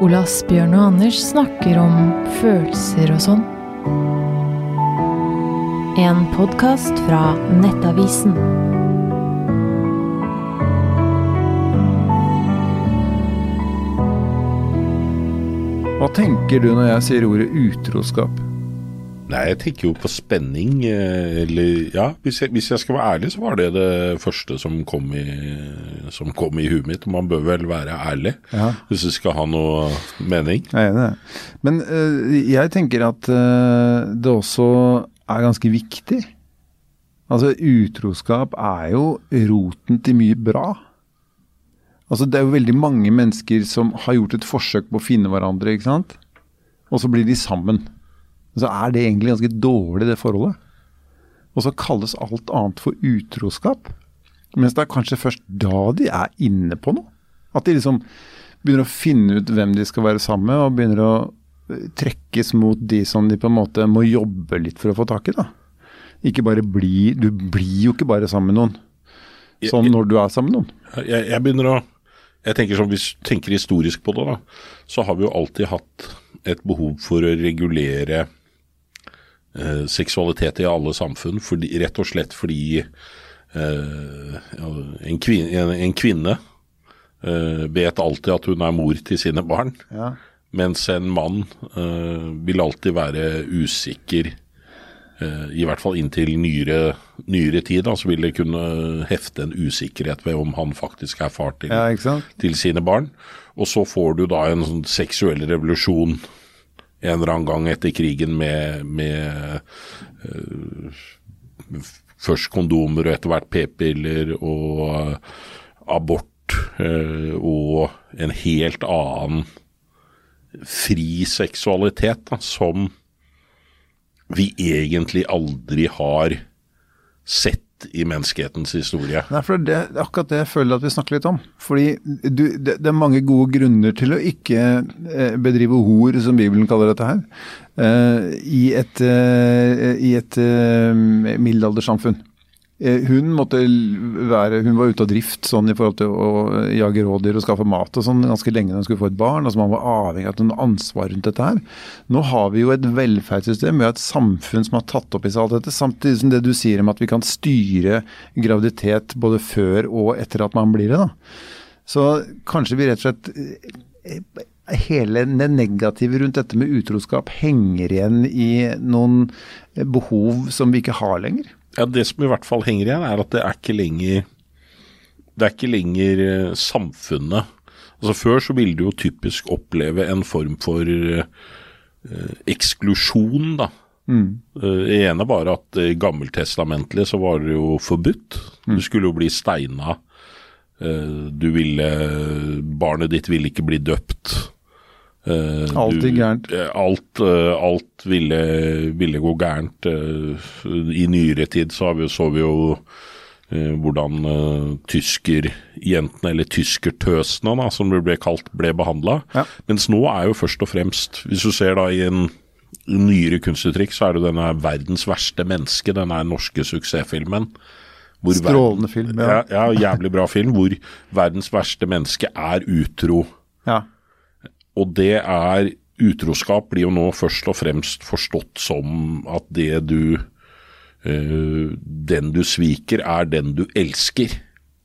Ole Asbjørn og Anders snakker om følelser og sånn. En podkast fra Nettavisen. Hva tenker du når jeg sier ordet utroskap? Nei, jeg tenker jo på spenning, eh, eller Ja, hvis jeg, hvis jeg skal være ærlig, så var det det første som kom i, som kom i huet mitt. Man bør vel være ærlig Ja. hvis du skal ha noe mening. Jeg er enig. Men øh, jeg tenker at øh, det også er ganske viktig. Altså, utroskap er jo roten til mye bra. Altså, det er jo veldig mange mennesker som har gjort et forsøk på å finne hverandre, ikke sant? Og så blir de sammen. Så er det egentlig ganske dårlig, det forholdet. Og så kalles alt annet for utroskap. Mens det er kanskje først da de er inne på noe. At de liksom begynner å finne ut hvem de skal være sammen med, og begynner å eh, trekkes mot de som de på en måte må jobbe litt for å få tak i. da. Ikke bare bli Du blir jo ikke bare sammen med noen. Sånn når du er sammen med noen. Jeg, jeg begynner å Jeg tenker sånn, Hvis du tenker historisk på det, da, så har vi jo alltid hatt et behov for å regulere eh, seksualitet i alle samfunn, fordi, rett og slett fordi eh, en, kvinne, en, en kvinne eh, vet alltid at hun er mor til sine barn, Ja. mens en mann eh, vil alltid være usikker. eh, I hvert fall inntil nyere, nyere tid, da, så vil det kunne hefte en usikkerhet ved om han faktisk er far til, Ja, til sine barn. Og så får du da en sånn seksuell revolusjon en eller annen gang etter krigen med, med uh, først kondomer og etter hvert p-piller og øh, abort øh, og en helt annen fri seksualitet da, som vi egentlig aldri har sett i menneskehetens historie. Nei, for det er akkurat det jeg føler at vi snakker litt om. Fordi du, det, det er mange gode grunner til å ikke eh, bedrive hor, som Bibelen kaller dette her, eh, i et, eh, i et middelaldersamfunn. Eh, hun være, hun var ute av drift sånn i forhold til å jage rådyr og skaffe mat og sånn ganske lenge når hun skulle få et barn. altså Man var avhengig av at hun hadde ansvar rundt dette her. Nå har vi jo et velferdssystem, vi har et samfunn som har tatt opp i seg alt dette. Samtidig som det du sier om at vi kan styre graviditet både før og etter at man blir det. da. Så kanskje vi rett og slett eh, Hele det negative rundt dette med utroskap henger igjen i noen behov som vi ikke har lenger. Ja, Det som i hvert fall henger igjen, er at det er ikke lenger Det er ikke lenger eh, samfunnet. Altså Før så ville du jo typisk oppleve en form for eh, eksklusjon, da. Eh, Det ene var at eh, gammeltestamentlig så var det jo forbudt. Du skulle jo bli steina. Du ville Barnet ditt ville ikke bli døpt. Eh, Alt gikk gærent. Eh, Alt, uh, alt ville, ville gå gærent. Uh, I nyere tid så, har vi, så vi jo hvordan uh, tyskerjentene, eller tyskertøsene da, som det ble kalt, ble behandla. Ja. Mens nå er jo først og fremst, hvis du ser da i en nyere kunstuttrykk, så er det denne verdens verste menneske, denne norske suksessfilmen. hvor Strålende film, ja. ja. ja. Jævlig bra film, hvor verdens verste menneske er utro. Ja. Og det er Utroskap blir jo nå først og fremst forstått som at det du øh, Den du sviker, er den du elsker.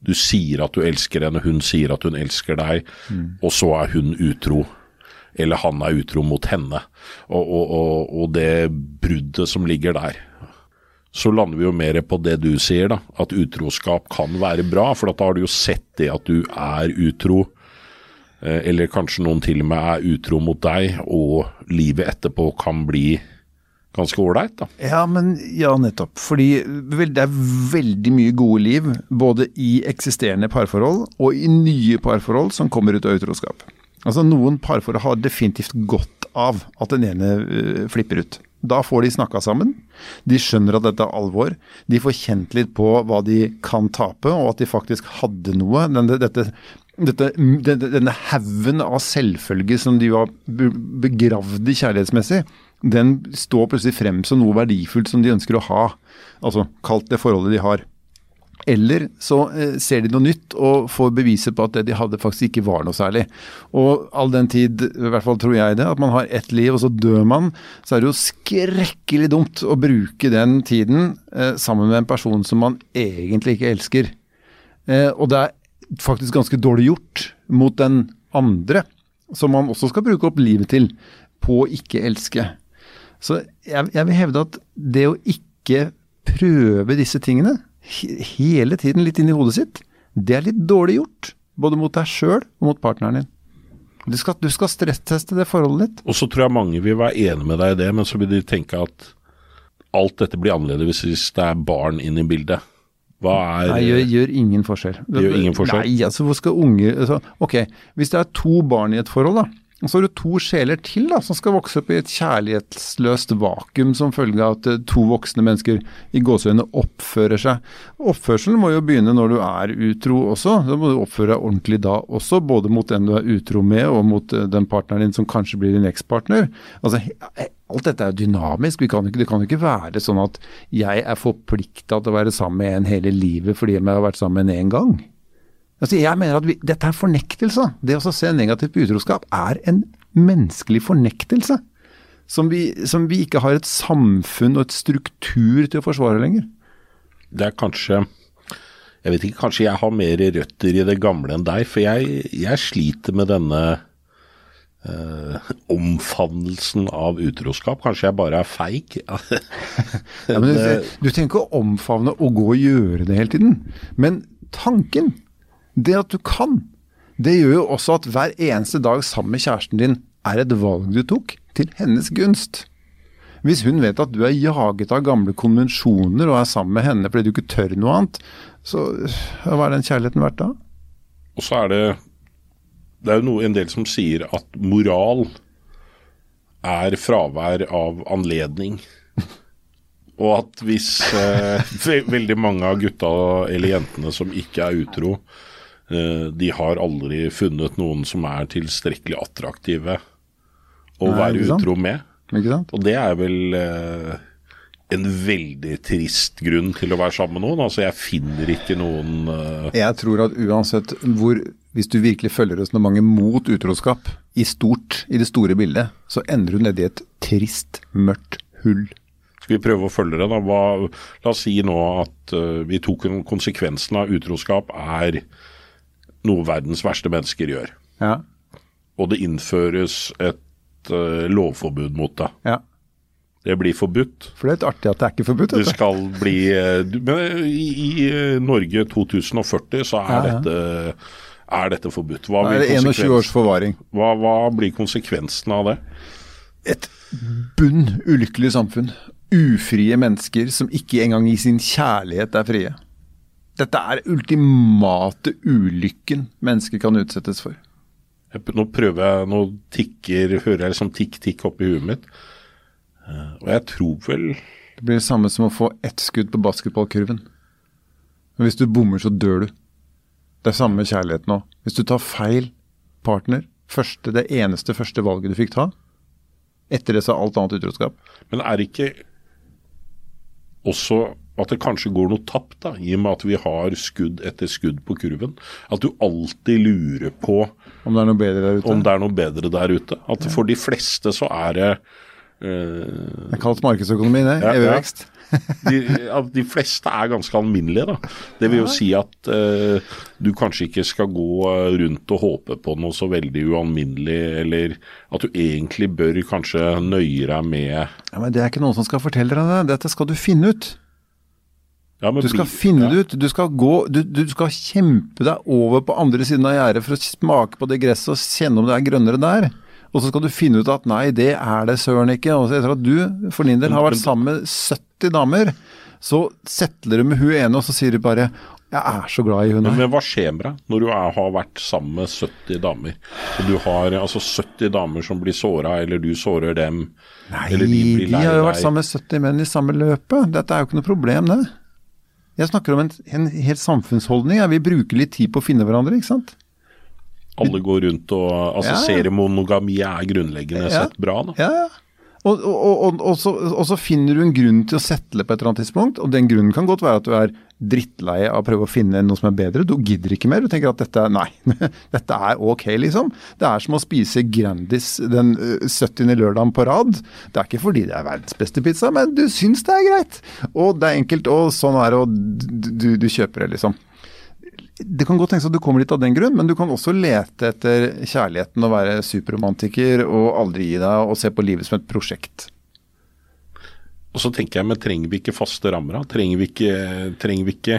Du sier at du elsker henne, hun sier at hun elsker deg, og så er hun utro. Eller han er utro mot henne. Og, og, og, og det bruddet som ligger der. Så lander vi jo mer på det du sier, da. At utroskap kan være bra. For da har du jo sett det at du er utro. Eh, Eller kanskje noen til og med er utro mot deg, og livet etterpå kan bli ganske ålreit, da. Ja, men ja, nettopp. Fordi det er veldig mye gode liv, både i eksisterende parforhold og i nye parforhold som kommer ut av utroskap. Altså Noen parforhold har definitivt godt av at den ene uh, flipper ut. Da får de snakka sammen, de skjønner at dette er alvor, de får kjent litt på hva de kan tape, og at de faktisk hadde noe. Denne, dette, dette, denne, haugen av selvfølge som de var be- begravd i kjærlighetsmessig, den står plutselig frem som noe verdifullt som de ønsker å ha. Altså kalt det forholdet de har. Eller så eh, ser de noe nytt og får beviset på at det de hadde faktisk ikke var noe særlig. Og all den tid, i hvert fall tror jeg det, at man har ett liv og så dør man, så er det jo skrekkelig dumt å bruke den tiden eh, sammen med en person som man egentlig ikke elsker. Eh, og det er faktisk ganske dårlig gjort mot den andre, som man også skal bruke opp livet til, på å ikke elske. Så jeg, jeg vil hevde at det å ikke prøve disse tingene hele tiden litt inn i hodet sitt, det er litt dårlig gjort. Både mot deg sjøl og mot partneren din. Du skal, du skal stressteste det forholdet ditt. Og så tror jeg mange vil være enig med deg i det, men så vil de tenke at alt dette blir annerledes hvis det er barn inn i bildet. Hva er Nei, gjør, gjør ingen forskjell. Det gjør ingen forskjell? Nei, altså hvor skal unger altså, Ok, hvis det er to barn i et forhold, da. Og så har du to sjeler til da, som skal vokse opp i et kjærlighetsløst vakuum som følge av at eh, to voksne mennesker i gåseøynene oppfører seg. Oppførselen må jo begynne når du er utro også. Da må du oppføre deg ordentlig da også, både mot den du er utro med og mot eh, den partneren din som kanskje blir din ekspartner. Altså, alt dette er jo dynamisk. Vi kan ikke, det kan jo ikke være sånn at jeg er forplikta til å være sammen med en hele livet fordi jeg har vært sammen en én gang. Altså, jeg mener at vi, Dette er fornektelse. Det å se negativt på utroskap er en menneskelig fornektelse. Som vi, som vi ikke har et samfunn og et struktur til å forsvare lenger. Det er kanskje Jeg vet ikke, kanskje jeg har mer røtter i det gamle enn deg, for jeg, jeg sliter med denne eh, omfavnelsen av utroskap. Kanskje jeg bare er feig. Ja, men du, du trenger ikke å omfavne og gå og gjøre det hele tiden. Men tanken, det at du kan, det gjør jo også at hver eneste dag sammen med kjæresten din er et valg du tok til hennes gunst. Hvis hun vet at du er jaget av gamle konvensjoner og er sammen med henne fordi du ikke tør noe annet, så hva er den kjærligheten verdt da? Og så er det Det er jo noe, en del som sier at moral er fravær av anledning. Og at hvis eh, ve veldig mange av gutta eller jentene som ikke er utro, eh, de har aldri funnet noen som er tilstrekkelig attraktive å Nei, være utro med. Og det er vel eh, en veldig trist grunn til å være sammen med noen. Altså jeg finner ikke noen eh, Jeg tror at uansett hvor Hvis du virkelig følger resonnementet mot utroskap i stort, i det store bildet, så ender du nedi et trist, mørkt hull. Skal vi prøve å følge det, da? Hva, la oss si nå at uh, vi tok konsekvensen av utroskap er noe verdens verste mennesker gjør. Ja. Og det innføres et uh, lovforbud mot det. ja. Det blir forbudt. For det er litt artig at det er ikke forbudt. Det skal bli eh, Men i, i Norge 2040 så er, Ja, ja. Dette, er dette forbudt. Hva er blir, det 21 års forvaring. hva, hva blir konsekvensen av det? Et bunn ulykkelig samfunn. Ufrie mennesker som ikke engang i sin kjærlighet er frie. Dette er ultimate ulykken mennesker kan utsettes for. Nå prøver jeg, nå tikker, hører jeg liksom tikk-tikk oppi huet mitt. Eh, og jeg tror vel Det blir det samme som å få ett skudd på basketballkurven. Men hvis du bommer, så dør du. Det er samme kjærlighet nå. Hvis du tar feil partner, første, det eneste første valget du fikk ta, etter det så er alt annet utroskap. Men er det ikke også at det kanskje går noe tapt, da, i og med at vi har skudd etter skudd på kurven? At du alltid lurer på Om det er noe bedre der ute. om det er noe bedre der ute. At for de fleste så er det eh, Det er kalt markedsøkonomi, det. Ja, Evig ja. De, de fleste er ganske alminnelige, da. Det vil jo si at eh, du kanskje ikke skal gå eh, rundt og håpe på noe så veldig ualminnelig, eller at du egentlig bør kanskje nøye deg med Ja, men Det er ikke noen som skal fortelle deg det. Dette skal du finne ut. ja, men Du skal bli- finne ja. ut. Du skal, gå, du, du skal kjempe deg over på andre siden av gjerdet for å smake på det gresset og kjenne om det er grønnere der. Og så skal du finne ut at nei, det er det søren ikke. Og så etter at du for din del har vært sammen med 70 damer, så settler du med hun ene, og så sier du bare 'jeg er så glad i hun her'. men hva skjer med deg når du er, har vært sammen med 70 damer? Så du har altså 70 damer som blir såra, eller du sårer dem? Nei, eller de, blir de har jo vært sammen med 70 menn i samme løpet. Dette er jo ikke noe problem, det. Jeg snakker om en, en helt samfunnsholdning. Ja. Vi bruker litt tid på å finne hverandre, ikke sant. Alle går rundt og Altså Ja. seriemonogami er grunnleggende Ja. sett bra, da. Ja, ja. Og, og, og, så, og så finner du en grunn til å settle på et eller annet tidspunkt, og den grunnen kan godt være at du er drittlei av å prøve å finne noe som er bedre. Du gidder ikke mer. Du tenker at dette nei, dette er ok, liksom. Det er som å spise Grandis den øh, 70. lørdagen på rad. Det er ikke fordi det er verdens beste pizza, men du syns det er greit. Og det er enkelt, og sånn er det, og du, du kjøper det, liksom det kan godt tenkes at du kommer dit av den grunn, men du kan også lete etter kjærligheten og være superromantiker og aldri gi deg og se på livet som et prosjekt. Og så tenker jeg, men trenger vi ikke faste rammer? Trenger vi ikke, trenger vi ikke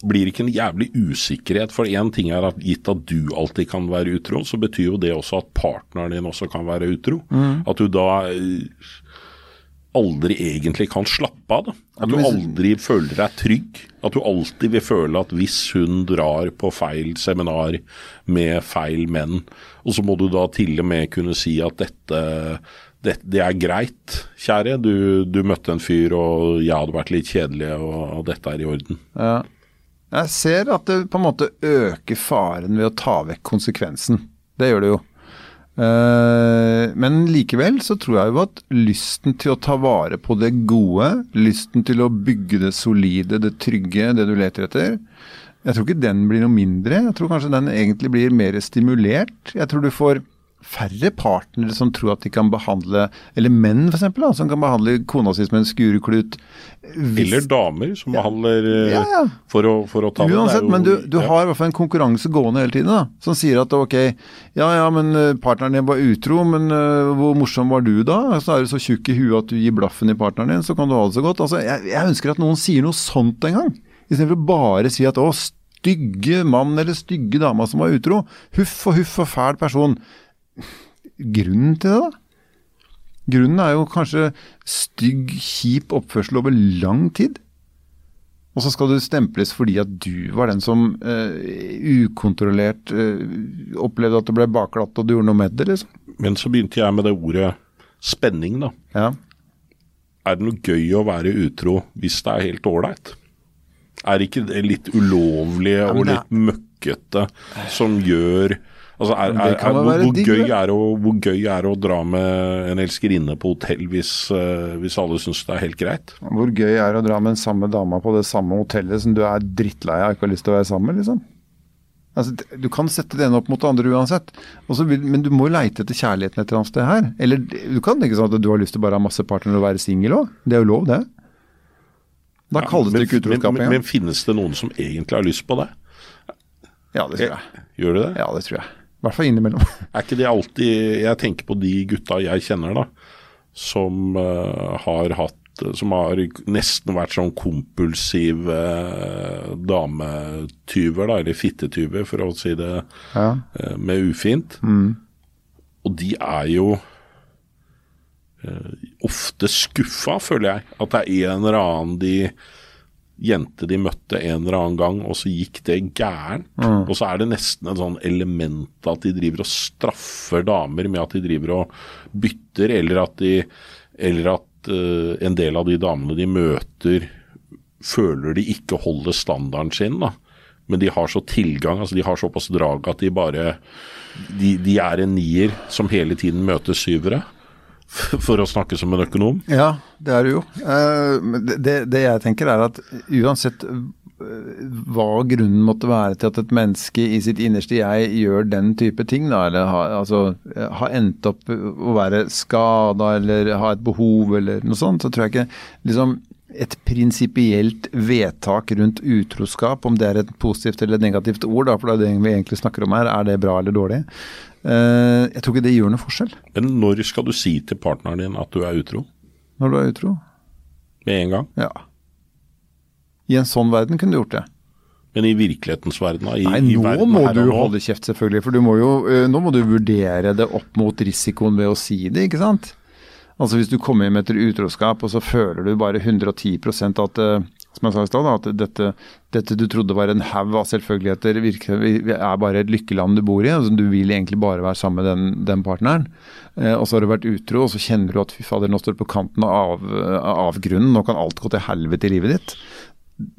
blir ikke en jævlig usikkerhet? For én ting er at gitt at du alltid kan være utro, så betyr jo det også at partneren din også kan være utro. Mm. At du da aldri egentlig kan slappe av. Da. At du aldri føler deg trygg. At du alltid vil føle at hvis hun drar på feil seminar med feil menn, og så må du da til og med kunne si at dette det, det er greit, kjære. Du, du, møtte en fyr, og jeg hadde vært litt kjedelig, og, og dette er i orden. Ja. Jeg ser at det på en måte øker faren ved å ta vekk konsekvensen. Det gjør det jo. Eh, men likevel så tror jeg jo at lysten til å ta vare på det gode, lysten til å bygge det solide, det trygge, det du leter etter, jeg tror ikke den blir noe mindre. Jeg tror kanskje den egentlig blir mer stimulert. Jeg tror du får færre partnere som tror at de kan behandle Eller menn, f.eks., som kan behandle kona si som en skureklut. Hvis, eller damer som ja, behandler eh, ja, ja. For, å, for, å, ta Uansett, det. Jo, men du, du har i hvert fall en konkurranse gående hele tiden da, som sier at ok, ja ja, men eh, partneren din var utro, men uh, hvor morsom var du da? Så er du så tjukk i huet at du gir blaffen i partneren din, så kan du ha det så godt. Altså, jeg, jeg ønsker at noen sier noe sånt en gang, istedenfor å bare si at å, stygge mann eller stygge dama som var utro. Huff og huff og fæl person grunnen til det, da? Grunnen er jo kanskje stygg, kjip oppførsel over lang tid. Og så skal du stemples fordi at du var den som uh, ukontrollert uh, opplevde at det ble bakglatt og du gjorde noe med det, liksom. Men så begynte jeg med det ordet spenning, da. Ja. Er det noe gøy å være utro hvis det er helt ålreit? Er det ikke litt ulovlige ja, og litt møkkete som gjør Altså, er, er, er, hvor, hvor, gøy er å, hvor, gøy er det å dra med en elskerinne på hotell hvis, uh, hvis alle syns det er helt greit? Hvor gøy er det å dra med den samme dama på det samme hotellet som du er drittlei av og ikke har lyst til å være sammen med, liksom? Altså, du kan sette det ene opp mot det andre uansett, Også, men du må jo leite etter kjærligheten et eller annet sted her. Eller du kan tenke sånn at du har lyst til bare å ha masse partnere og være singel òg. Det er jo lov, det. Da ja, kalles det ikke utroskap engang. Men, men finnes det noen som egentlig har lyst på det? Ja, det tror jeg. Gjør det det? Ja, det tror jeg. I hvert fall innimellom. er ikke det alltid Jeg tenker på de gutta jeg kjenner, da. Som uh, har hatt som har nesten vært sånn kompulsive uh, dametyver, da, eller fittetyver, for å si det ja. uh, med ufint. Mm. Og de er jo ofte skuffa, føler jeg. At det er en eller annen de jente de møtte en eller annen gang, og så gikk det gærent. Mm. Og så er det nesten et sånn element at de driver og straffer damer med at de driver og bytter, eller at, de, eller at uh, en del av de damene de møter, føler de ikke holder standarden sin. da. Men de har så tilgang, altså de har såpass drag at de bare de, de er en nier som hele tiden møter syvere. for å snakke som en økonom? Ja, det er det jo. Eh, det, det jeg tenker er at uansett eh, hva grunnen måtte være til at et menneske i sitt innerste jeg gjør den type ting, da, eller har altså, har endt opp å være skada eller ha et behov eller noe sånt, så tror jeg ikke liksom et prinsipielt vedtak rundt utroskap, om det er et positivt eller et negativt ord, da, for det er det vi egentlig snakker om her, er det bra eller dårlig? Eh, jeg tror ikke det gjør noe forskjell. Men når skal du si til partneren din at du er utro? Når du er utro? Med en gang? Ja. I en sånn verden kunne du gjort det. Men i virkelighetens verden? I, Nei, nå verden må du holde kjeft, selvfølgelig. For må jo, eh, nå må du vurdere det opp mot risikoen ved å si det, ikke sant. Altså Hvis du kommer hjem etter utroskap, og så føler du bare 110% at uh, som jeg sa i stad, at dette, dette, du trodde var en haug av selvfølgeligheter, er bare et lykkeland du bor i. Altså, du vil egentlig bare være sammen med den, den partneren. Eh, og så har du vært utro, og så kjenner du at fy fader, nå står du på kanten av, av grunnen, nå kan alt gå til helvete i livet ditt.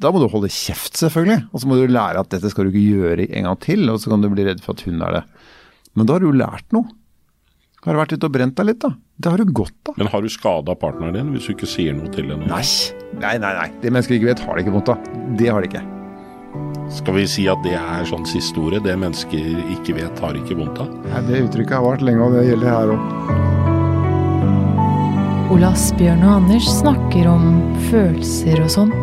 Da må du holde kjeft, selvfølgelig. Og så må du lære at dette skal du ikke gjøre en gang til, og så kan du bli redd for at hun er det. Men da har du jo lært noe. Har du vært ute og brent deg litt, da? det har du godt av. Men har du skada partneren din hvis du ikke sier noe til henne? Nei. Nei, nei, nei. Det mennesker ikke vet, har det ikke vondt av. Det har de ikke. Skal vi si at det er sånn siste ordet? Det mennesker ikke vet, har ikke vondt av? Nei, det uttrykket har vart lenge, og det gjelder her òg. Ole Asbjørn og Anders snakker om følelser og sånn.